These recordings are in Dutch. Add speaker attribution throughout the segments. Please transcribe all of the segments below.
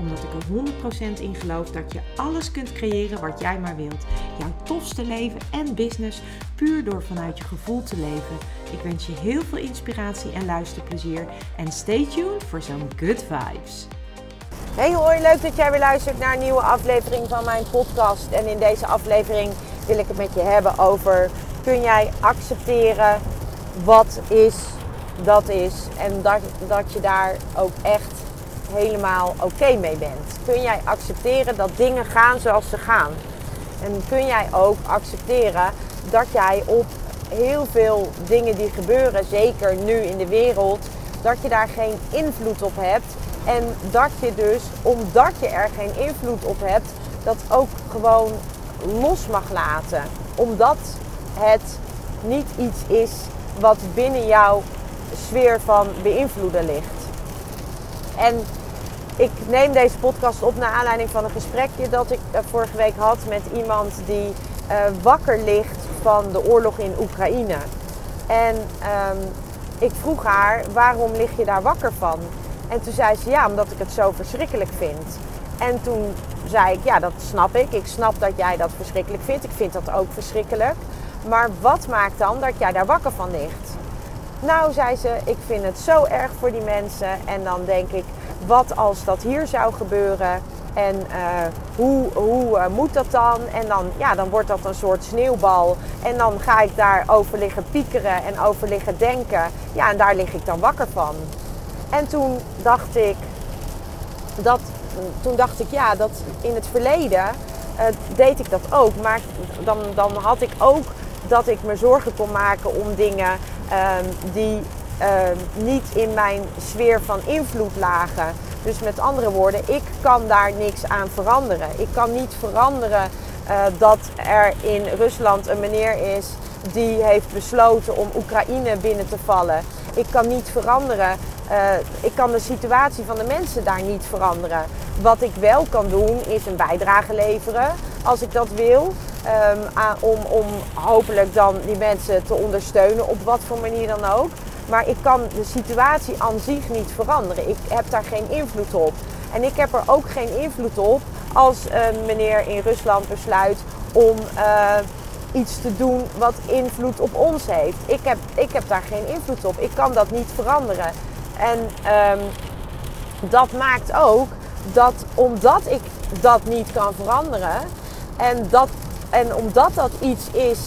Speaker 1: Omdat ik er 100% in geloof dat je alles kunt creëren wat jij maar wilt. Jouw tofste leven en business puur door vanuit je gevoel te leven. Ik wens je heel veel inspiratie en luisterplezier. En stay tuned voor zo'n good vibes.
Speaker 2: Hey hoi, leuk dat jij weer luistert naar een nieuwe aflevering van mijn podcast. En in deze aflevering wil ik het met je hebben over... kun jij accepteren wat is, dat is. En dat, dat je daar ook echt helemaal oké mee bent. Kun jij accepteren dat dingen gaan zoals ze gaan. En kun jij ook accepteren dat jij op heel veel dingen die gebeuren, zeker nu in de wereld, dat je daar geen invloed op hebt. En dat je dus, omdat je er geen invloed op hebt, dat ook gewoon los mag laten. Omdat het niet iets is wat binnen jouw sfeer van beïnvloeden ligt. En ik neem deze podcast op naar aanleiding van een gesprekje dat ik eh, vorige week had met iemand die uh, wakker ligt van de oorlog in Oekraïne. En um, ik vroeg haar, waarom lig je daar wakker van? En toen zei ze, ja, omdat ik het zo verschrikkelijk vind. En toen zei ik, ja, dat snap ik. Ik snap dat jij dat verschrikkelijk vindt. Ik vind dat ook verschrikkelijk. Maar wat maakt dan dat jij daar wakker van ligt? Nou, zei ze, ik vind het zo erg voor die mensen. En dan denk ik, wat als dat hier zou gebeuren? En uh, hoe, hoe uh, moet dat dan? En dan, ja, dan wordt dat een soort sneeuwbal. En dan ga ik daar over liggen piekeren en over liggen denken. Ja, en daar lig ik dan wakker van. En toen dacht ik, dat, toen dacht ik, ja, dat in het verleden uh, deed ik dat ook. Maar dan, dan had ik ook dat ik me zorgen kon maken om dingen die niet in mijn sfeer van invloed lagen. Dus met andere woorden, ik kan daar niks aan veranderen. Ik kan niet veranderen uh, dat er in Rusland een meneer is die heeft besloten om Oekraïne binnen te vallen. Ik kan niet veranderen. Uh, ik kan de situatie van de mensen daar niet veranderen. Wat ik wel kan doen is een bijdrage leveren als ik dat wil. Um, om, om hopelijk dan die mensen te ondersteunen op wat voor manier dan ook. Maar ik kan de situatie aan zich niet veranderen. Ik heb daar geen invloed op. En ik heb er ook geen invloed op als een meneer in Rusland besluit om uh, iets te doen wat invloed op ons heeft. Ik heb, ik heb daar geen invloed op. Ik kan dat niet veranderen. En um, dat maakt ook dat omdat ik dat niet kan veranderen en, dat, en omdat dat iets is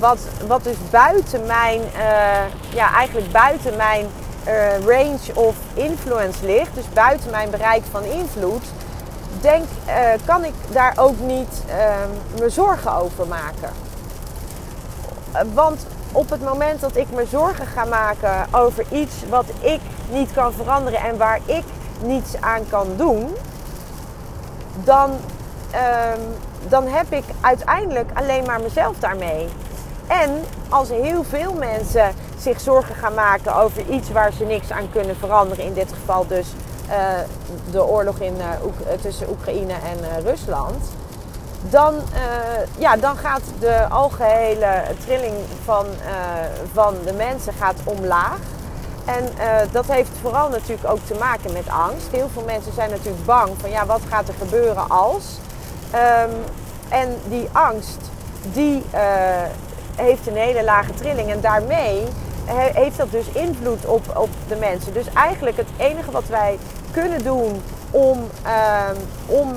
Speaker 2: wat, wat dus buiten mijn, uh, ja, eigenlijk buiten mijn uh, range of influence ligt, dus buiten mijn bereik van invloed, denk, uh, kan ik daar ook niet me zorgen over maken. Want op het moment dat ik me zorgen ga maken over iets wat ik niet kan veranderen en waar ik niets aan kan doen, dan, um, dan heb ik uiteindelijk alleen maar mezelf daarmee. En als heel veel mensen zich zorgen gaan maken over iets waar ze niks aan kunnen veranderen, in dit geval dus uh, de oorlog in, uh, tussen Oekraïne en Rusland, dan, ja, dan gaat de algehele trilling van, van de mensen gaat omlaag. En dat heeft vooral natuurlijk ook te maken met angst. Heel veel mensen zijn natuurlijk bang van ja, wat gaat er gebeuren als. Um, en die angst, die, heeft een hele lage trilling. En daarmee heeft dat dus invloed op, op de mensen. Dus eigenlijk het enige wat wij kunnen doen om, uh, om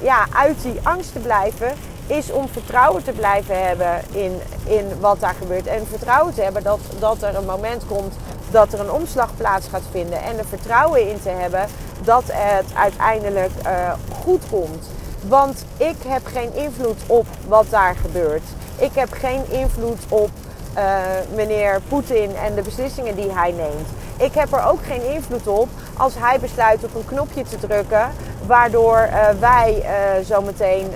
Speaker 2: ja, uit die angst te blijven, is om vertrouwen te blijven hebben in, in wat daar gebeurt. En vertrouwen te hebben dat, dat er een moment komt dat er een omslag plaats gaat vinden. En er vertrouwen in te hebben dat het uiteindelijk uh, goed komt. Want ik heb geen invloed op wat daar gebeurt. Ik heb geen invloed op uh, meneer Poetin en de beslissingen die hij neemt. Ik heb er ook geen invloed op als hij besluit op een knopje te drukken, waardoor uh, wij uh, zometeen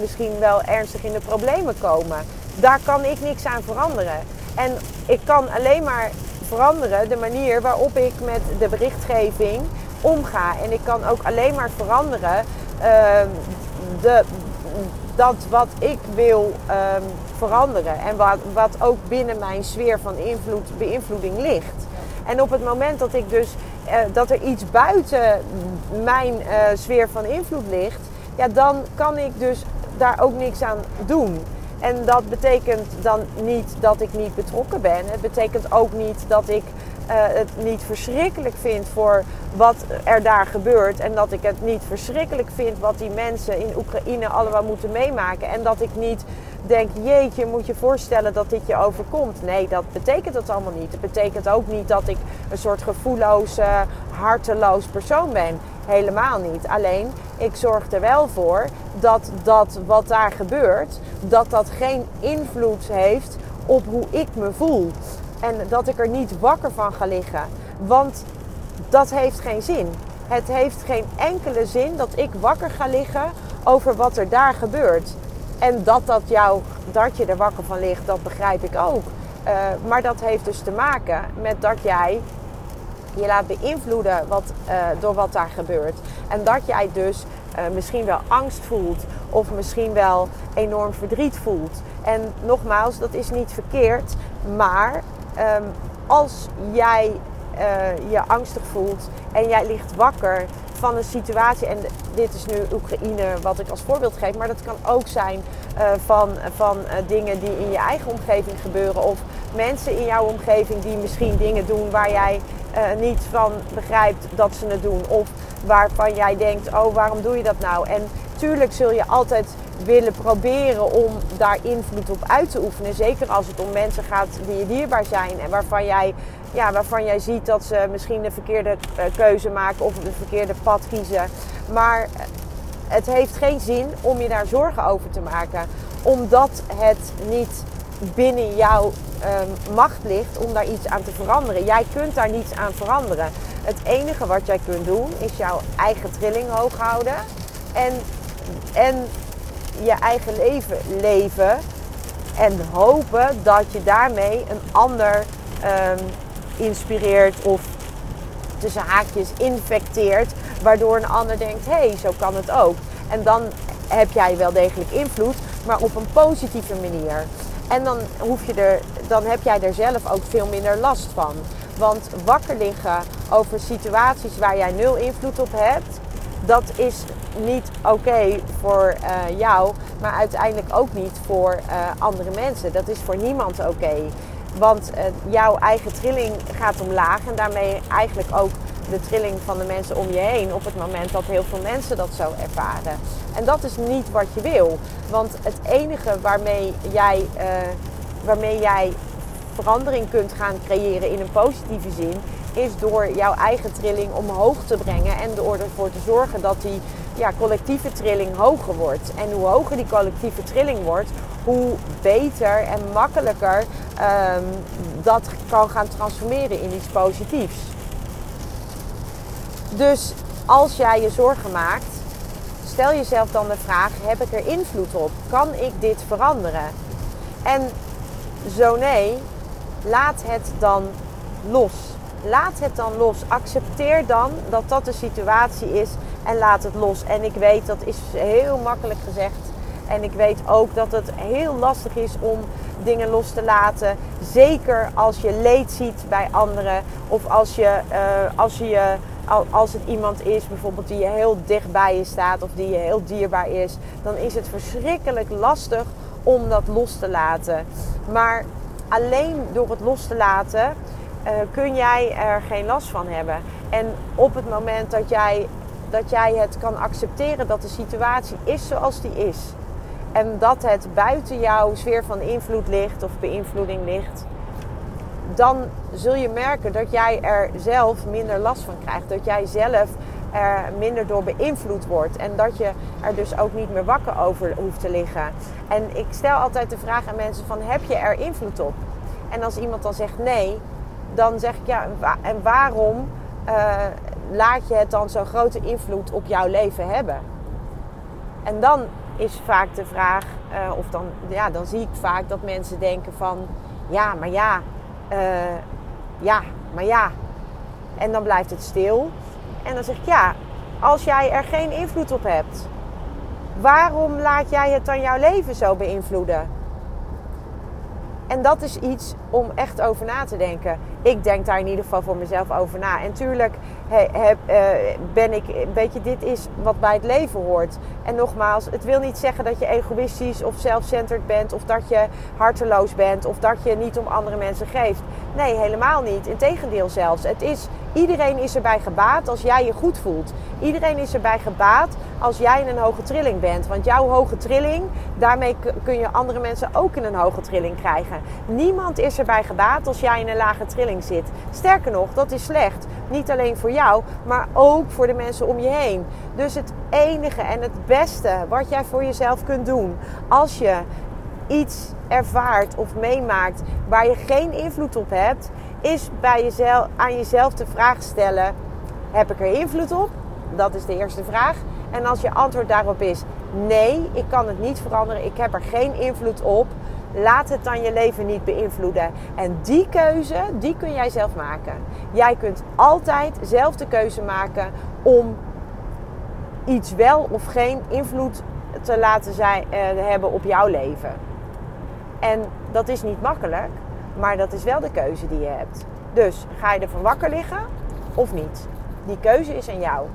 Speaker 2: misschien wel ernstig in de problemen komen. daar kan ik niks aan veranderen. En ik kan alleen maar veranderen de manier waarop ik met de berichtgeving omga. En ik kan ook alleen maar veranderen uh, de, dat wat ik wil um, veranderen. En wat, wat ook binnen mijn sfeer van invloed, beïnvloeding ligt. En op het moment dat ik dus uh, dat er iets buiten mijn uh, sfeer van invloed ligt, ja, dan kan ik dus daar ook niks aan doen. En dat betekent dan niet dat ik niet betrokken ben. Het betekent ook niet dat ik het niet verschrikkelijk vind voor wat er daar gebeurt. En dat ik het niet verschrikkelijk vind wat die mensen in Oekraïne allemaal moeten meemaken. En dat ik niet denk, jeetje, moet je voorstellen dat dit je overkomt. Nee, dat betekent het allemaal niet. Het betekent ook niet dat ik een soort gevoelloos, harteloos persoon ben. Helemaal niet. Alleen, ik zorg er wel voor dat dat wat daar gebeurt, dat dat geen invloed heeft op hoe ik me voel. En dat ik er niet wakker van ga liggen. Want dat heeft geen zin. Het heeft geen enkele zin dat ik wakker ga liggen over wat er daar gebeurt. En dat, dat, jou, dat je er wakker van ligt, dat begrijp ik ook. Uh, maar dat heeft dus te maken met dat jij je laat beïnvloeden wat, uh, door wat daar gebeurt. En dat jij dus uh, misschien wel angst voelt of misschien wel enorm verdriet voelt. En nogmaals, dat is niet verkeerd, maar um, als jij uh, je angstig voelt en jij ligt wakker van een situatie, en dit is nu Oekraïne wat ik als voorbeeld geef, maar dat kan ook zijn uh, van, van uh, dingen die in je eigen omgeving gebeuren of mensen in jouw omgeving die misschien dingen doen waar jij niet van begrijpt dat ze het doen of waarvan jij denkt, oh waarom doe je dat nou? En tuurlijk zul je altijd willen proberen om daar invloed op uit te oefenen. Zeker als het om mensen gaat die je dierbaar zijn en waarvan jij, ja, waarvan jij ziet dat ze misschien de verkeerde eh, keuze maken of het verkeerde pad kiezen. Maar het heeft geen zin om je daar zorgen over te maken, omdat het niet binnen jouw um, macht ligt om daar iets aan te veranderen. Jij kunt daar niets aan veranderen. Het enige wat jij kunt doen is jouw eigen trilling hoog houden en, en je eigen leven leven. En hopen dat je daarmee een ander um, inspireert of tussen haakjes infecteert. Waardoor een ander denkt, hé, hey, zo kan het ook. En dan heb jij wel degelijk invloed, maar op een positieve manier. En dan, hoef je er, dan heb jij er zelf ook veel minder last van. Want wakker liggen over situaties waar jij nul invloed op hebt, dat is niet oké voor uh, jou, maar uiteindelijk ook niet voor uh, andere mensen. Dat is voor niemand oké. Want uh, jouw eigen trilling gaat omlaag en daarmee eigenlijk ook de trilling van de mensen om je heen op het moment dat heel veel mensen dat zo ervaren. En dat is niet wat je wil. Want het enige waarmee jij, waarmee jij verandering kunt gaan creëren in een positieve zin, is door jouw eigen trilling omhoog te brengen en ervoor te zorgen dat die ja, collectieve trilling hoger wordt. En hoe hoger die collectieve trilling wordt, hoe beter en makkelijker um, dat kan gaan transformeren in iets positiefs. Dus als jij je zorgen maakt, stel jezelf dan de vraag: heb ik er invloed op? Kan ik dit veranderen? En zo nee, laat het dan los. Laat het dan los. Accepteer dan dat dat de situatie is en laat het los. En ik weet dat is heel makkelijk gezegd. En ik weet ook dat het heel lastig is om dingen los te laten. Zeker als je leed ziet bij anderen. Of als, je, uh, als, je, als het iemand is bijvoorbeeld die je heel dicht bij je staat. Of die je heel dierbaar is. Dan is het verschrikkelijk lastig om dat los te laten. Maar alleen door het los te laten uh, kun jij er geen last van hebben. En op het moment dat jij, dat jij het kan accepteren dat de situatie is zoals die is. En dat het buiten jouw sfeer van invloed ligt of beïnvloeding ligt. Dan zul je merken dat jij er zelf minder last van krijgt. Dat jij zelf er minder door beïnvloed wordt. En dat je er dus ook niet meer wakker over hoeft te liggen. En ik stel altijd de vraag aan mensen van heb je er invloed op? En als iemand dan zegt nee, dan zeg ik ja, en waarom uh, laat je het dan zo'n grote invloed op jouw leven hebben? En dan is vaak de vraag: eh, of dan, ja, dan zie ik vaak dat mensen denken van, ja, maar ja, uh, ja, maar ja. En dan blijft het stil. En dan zeg ik, ja, als jij er geen invloed op hebt, waarom laat jij het dan jouw leven zo beïnvloeden? En dat is iets om echt over na te denken. Ik denk daar in ieder geval voor mezelf over na. En tuurlijk uh, ben ik, weet je, dit is wat bij het leven hoort. En nogmaals, het wil niet zeggen dat je egoïstisch of zelfcentered bent, of dat je harteloos bent, of dat je niet om andere mensen geeft. Nee, helemaal niet. Integendeel zelfs. Het is, iedereen is erbij gebaat als jij je goed voelt. Iedereen is erbij gebaat als jij in een hoge trilling bent. Want jouw hoge trilling, daarmee kun je andere mensen ook in een hoge trilling krijgen. Niemand is erbij gebaat als jij in een lage trilling zit. Sterker nog, dat is slecht. Niet alleen voor jou, maar ook voor de mensen om je heen. Dus het enige en het beste wat jij voor jezelf kunt doen als je iets ervaart of meemaakt waar je geen invloed op hebt, is bij jezelf, aan jezelf de vraag stellen: heb ik er invloed op? Dat is de eerste vraag. En als je antwoord daarop is nee, ik kan het niet veranderen, ik heb er geen invloed op, laat het dan je leven niet beïnvloeden. En die keuze, die kun jij zelf maken. Jij kunt altijd zelf de keuze maken om iets wel of geen invloed te laten zijn, eh, hebben op jouw leven. En dat is niet makkelijk, maar dat is wel de keuze die je hebt. Dus ga je ervan wakker liggen of niet? Die keuze is aan jou.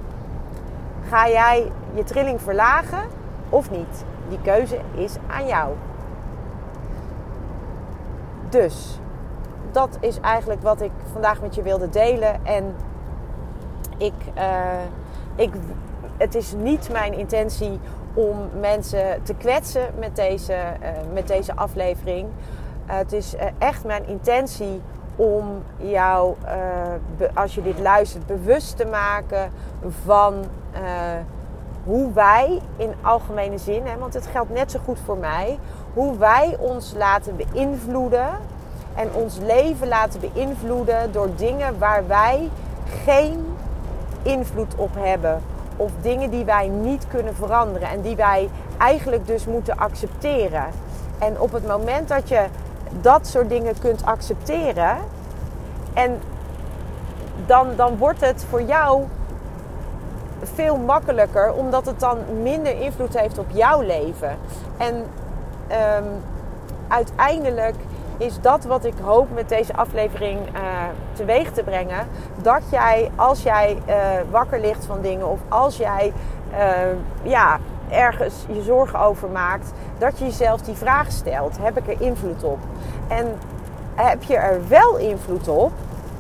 Speaker 2: Ga jij je trilling verlagen of niet? Die keuze is aan jou. Dus dat is eigenlijk wat ik vandaag met je wilde delen. En ik, uh, ik, het is niet mijn intentie om mensen te kwetsen met deze, uh, met deze aflevering. Uh, het is echt mijn intentie om jou, als je dit luistert, bewust te maken van hoe wij in algemene zin, want het geldt net zo goed voor mij, hoe wij ons laten beïnvloeden en ons leven laten beïnvloeden door dingen waar wij geen invloed op hebben. Of dingen die wij niet kunnen veranderen en die wij eigenlijk dus moeten accepteren. En op het moment dat je dat soort dingen kunt accepteren, en dan, dan wordt het voor jou veel makkelijker, omdat het dan minder invloed heeft op jouw leven. En um, uiteindelijk is dat wat ik hoop met deze aflevering uh, teweeg te brengen. Dat jij, als jij uh, wakker ligt van dingen of als jij uh, ja, ergens je zorgen over maakt, dat je jezelf die vraag stelt: heb ik er invloed op? En heb je er wel invloed op?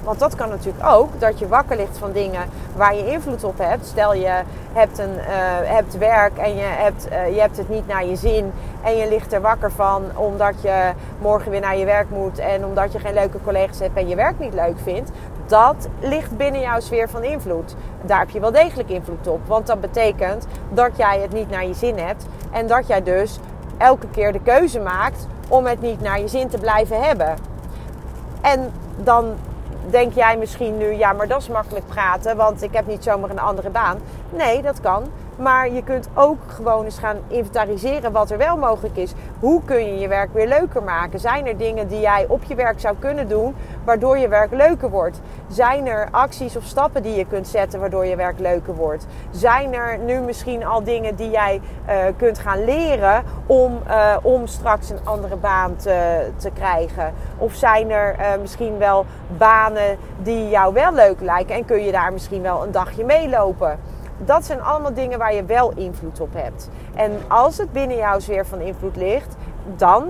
Speaker 2: Want dat kan natuurlijk ook, dat je wakker ligt van dingen waar je invloed op hebt. Stel je hebt, een, uh, hebt werk en je hebt, uh, je hebt het niet naar je zin en je ligt er wakker van omdat je morgen weer naar je werk moet en omdat je geen leuke collega's hebt en je werk niet leuk vindt. Dat ligt binnen jouw sfeer van invloed. Daar heb je wel degelijk invloed op. Want dat betekent dat jij het niet naar je zin hebt en dat jij dus elke keer de keuze maakt om het niet naar je zin te blijven hebben. En dan denk jij misschien nu, ja, maar dat is makkelijk praten, want ik heb niet zomaar een andere baan. Nee, dat kan. Maar je kunt ook gewoon eens gaan inventariseren wat er wel mogelijk is. Hoe kun je je werk weer leuker maken? Zijn er dingen die jij op je werk zou kunnen doen, waardoor je werk leuker wordt? Zijn er acties of stappen die je kunt zetten, waardoor je werk leuker wordt? Zijn er nu misschien al dingen die jij uh, kunt gaan leren om, uh, om straks een andere baan te, te krijgen? Of zijn er uh, misschien wel banen die jou wel leuk lijken en kun je daar misschien wel een dagje meelopen? Dat zijn allemaal dingen waar je wel invloed op hebt. En als het binnen jouw sfeer van invloed ligt, dan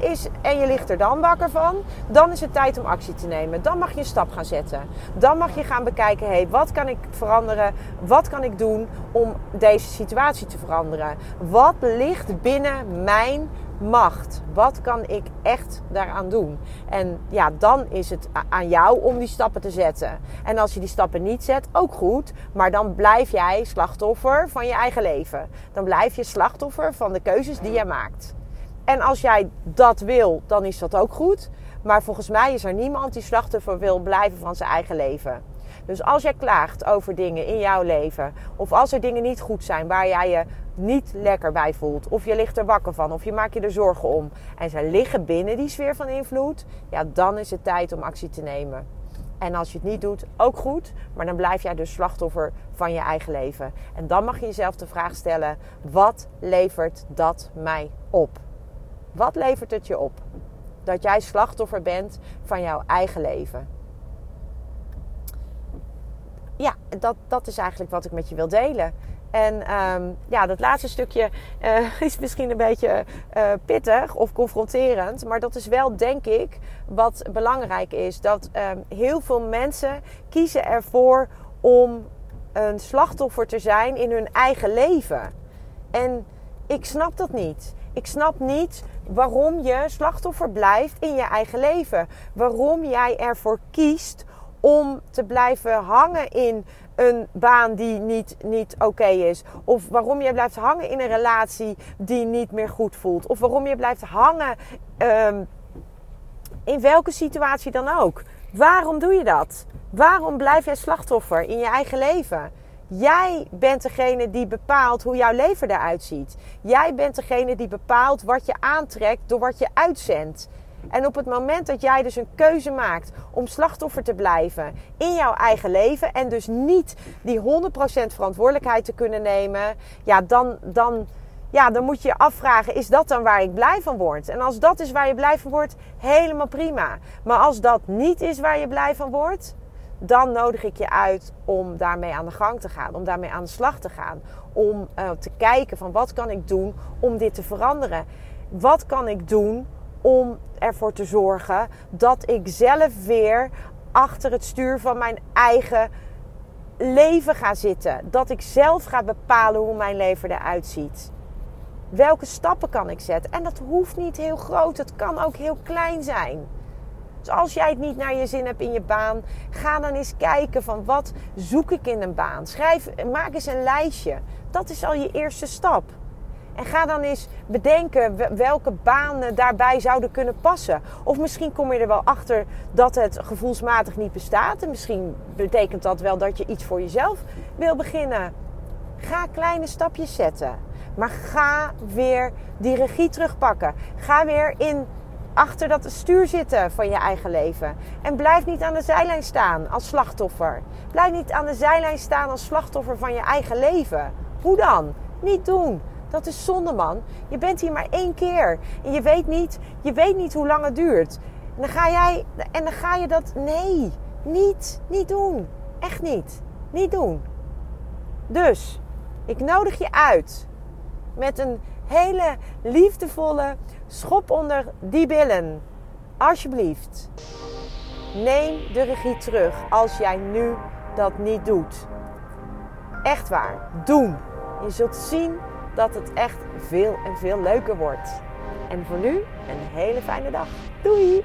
Speaker 2: is, en je ligt er dan wakker van, dan is het tijd om actie te nemen. Dan mag je een stap gaan zetten. Dan mag je gaan bekijken, hé, hey, wat kan ik veranderen? Wat kan ik doen om deze situatie te veranderen? Wat ligt binnen mijn macht? Wat kan ik echt daaraan doen? En ja, dan is het aan jou om die stappen te zetten. En als je die stappen niet zet, ook goed. Maar dan blijf jij slachtoffer van je eigen leven. Dan blijf je slachtoffer van de keuzes die jij maakt. En als jij dat wil, dan is dat ook goed. Maar volgens mij is er niemand die slachtoffer wil blijven van zijn eigen leven. Dus als jij klaagt over dingen in jouw leven, of als er dingen niet goed zijn waar jij je niet lekker bij voelt, of je ligt er wakker van, of je maakt je er zorgen om, en ze liggen binnen die sfeer van invloed, ja, dan is het tijd om actie te nemen. En als je het niet doet, ook goed, maar dan blijf jij dus slachtoffer van je eigen leven. En dan mag je jezelf de vraag stellen: wat levert dat mij op? Wat levert het je op? Dat jij slachtoffer bent van jouw eigen leven. Ja, dat, dat is eigenlijk wat ik met je wil delen. En ehm, ja, dat laatste stukje uh, is misschien een beetje uh, pittig of confronterend. Maar dat is wel, denk ik, wat belangrijk is. Dat um, heel veel mensen kiezen ervoor om een slachtoffer te zijn in hun eigen leven. En ik snap dat niet. Ik snap niet waarom je slachtoffer blijft in je eigen leven. Waarom jij ervoor kiest om te blijven hangen in een baan die niet, niet oké is. Of waarom je blijft hangen in een relatie die niet meer goed voelt. Of waarom je blijft hangen um, in welke situatie dan ook. Waarom doe je dat? Waarom blijf jij slachtoffer in je eigen leven? Jij bent degene die bepaalt hoe jouw leven eruit ziet. Jij bent degene die bepaalt wat je aantrekt door wat je uitzendt. En op het moment dat jij dus een keuze maakt om slachtoffer te blijven in jouw eigen leven en dus niet die 100% verantwoordelijkheid te kunnen nemen, ja, dan, dan, ja, dan moet je je afvragen: is dat dan waar ik blij van word? En als dat is waar je blij van wordt, helemaal prima. Maar als dat niet is waar je blij van wordt, dan nodig ik je uit om daarmee aan de gang te gaan, om daarmee aan de slag te gaan, om uh, te kijken van wat kan ik doen om dit te veranderen? Wat kan ik doen om ervoor te zorgen dat ik zelf weer achter het stuur van mijn eigen leven ga zitten. Dat ik zelf ga bepalen hoe mijn leven eruit ziet. Welke stappen kan ik zetten? En dat hoeft niet heel groot, het kan ook heel klein zijn. Dus als jij het niet naar je zin hebt in je baan, ga dan eens kijken van wat zoek ik in een baan. Schrijf, maak eens een lijstje. Dat is al je eerste stap. En ga dan eens bedenken welke banen daarbij zouden kunnen passen. Of misschien kom je er wel achter dat het gevoelsmatig niet bestaat. En misschien betekent dat wel dat je iets voor jezelf wil beginnen. Ga kleine stapjes zetten. Maar ga weer die regie terugpakken. Ga weer in achter dat stuur zitten van je eigen leven. En blijf niet aan de zijlijn staan als slachtoffer. Blijf niet aan de zijlijn staan als slachtoffer van je eigen leven. Hoe dan? Niet doen. Dat is zonde, man. Je bent hier maar één keer. En je weet niet, je weet niet hoe lang het duurt. En dan ga jij. En dan ga je dat. Nee, niet. Niet doen. Echt niet. Niet doen. Dus, ik nodig je uit. Met een hele liefdevolle schop onder die billen. Alsjeblieft. Neem de regie terug als jij nu dat niet doet. Echt waar. Doen. Je zult zien dat het echt veel en veel leuker wordt. En voor nu een hele fijne dag. Doei!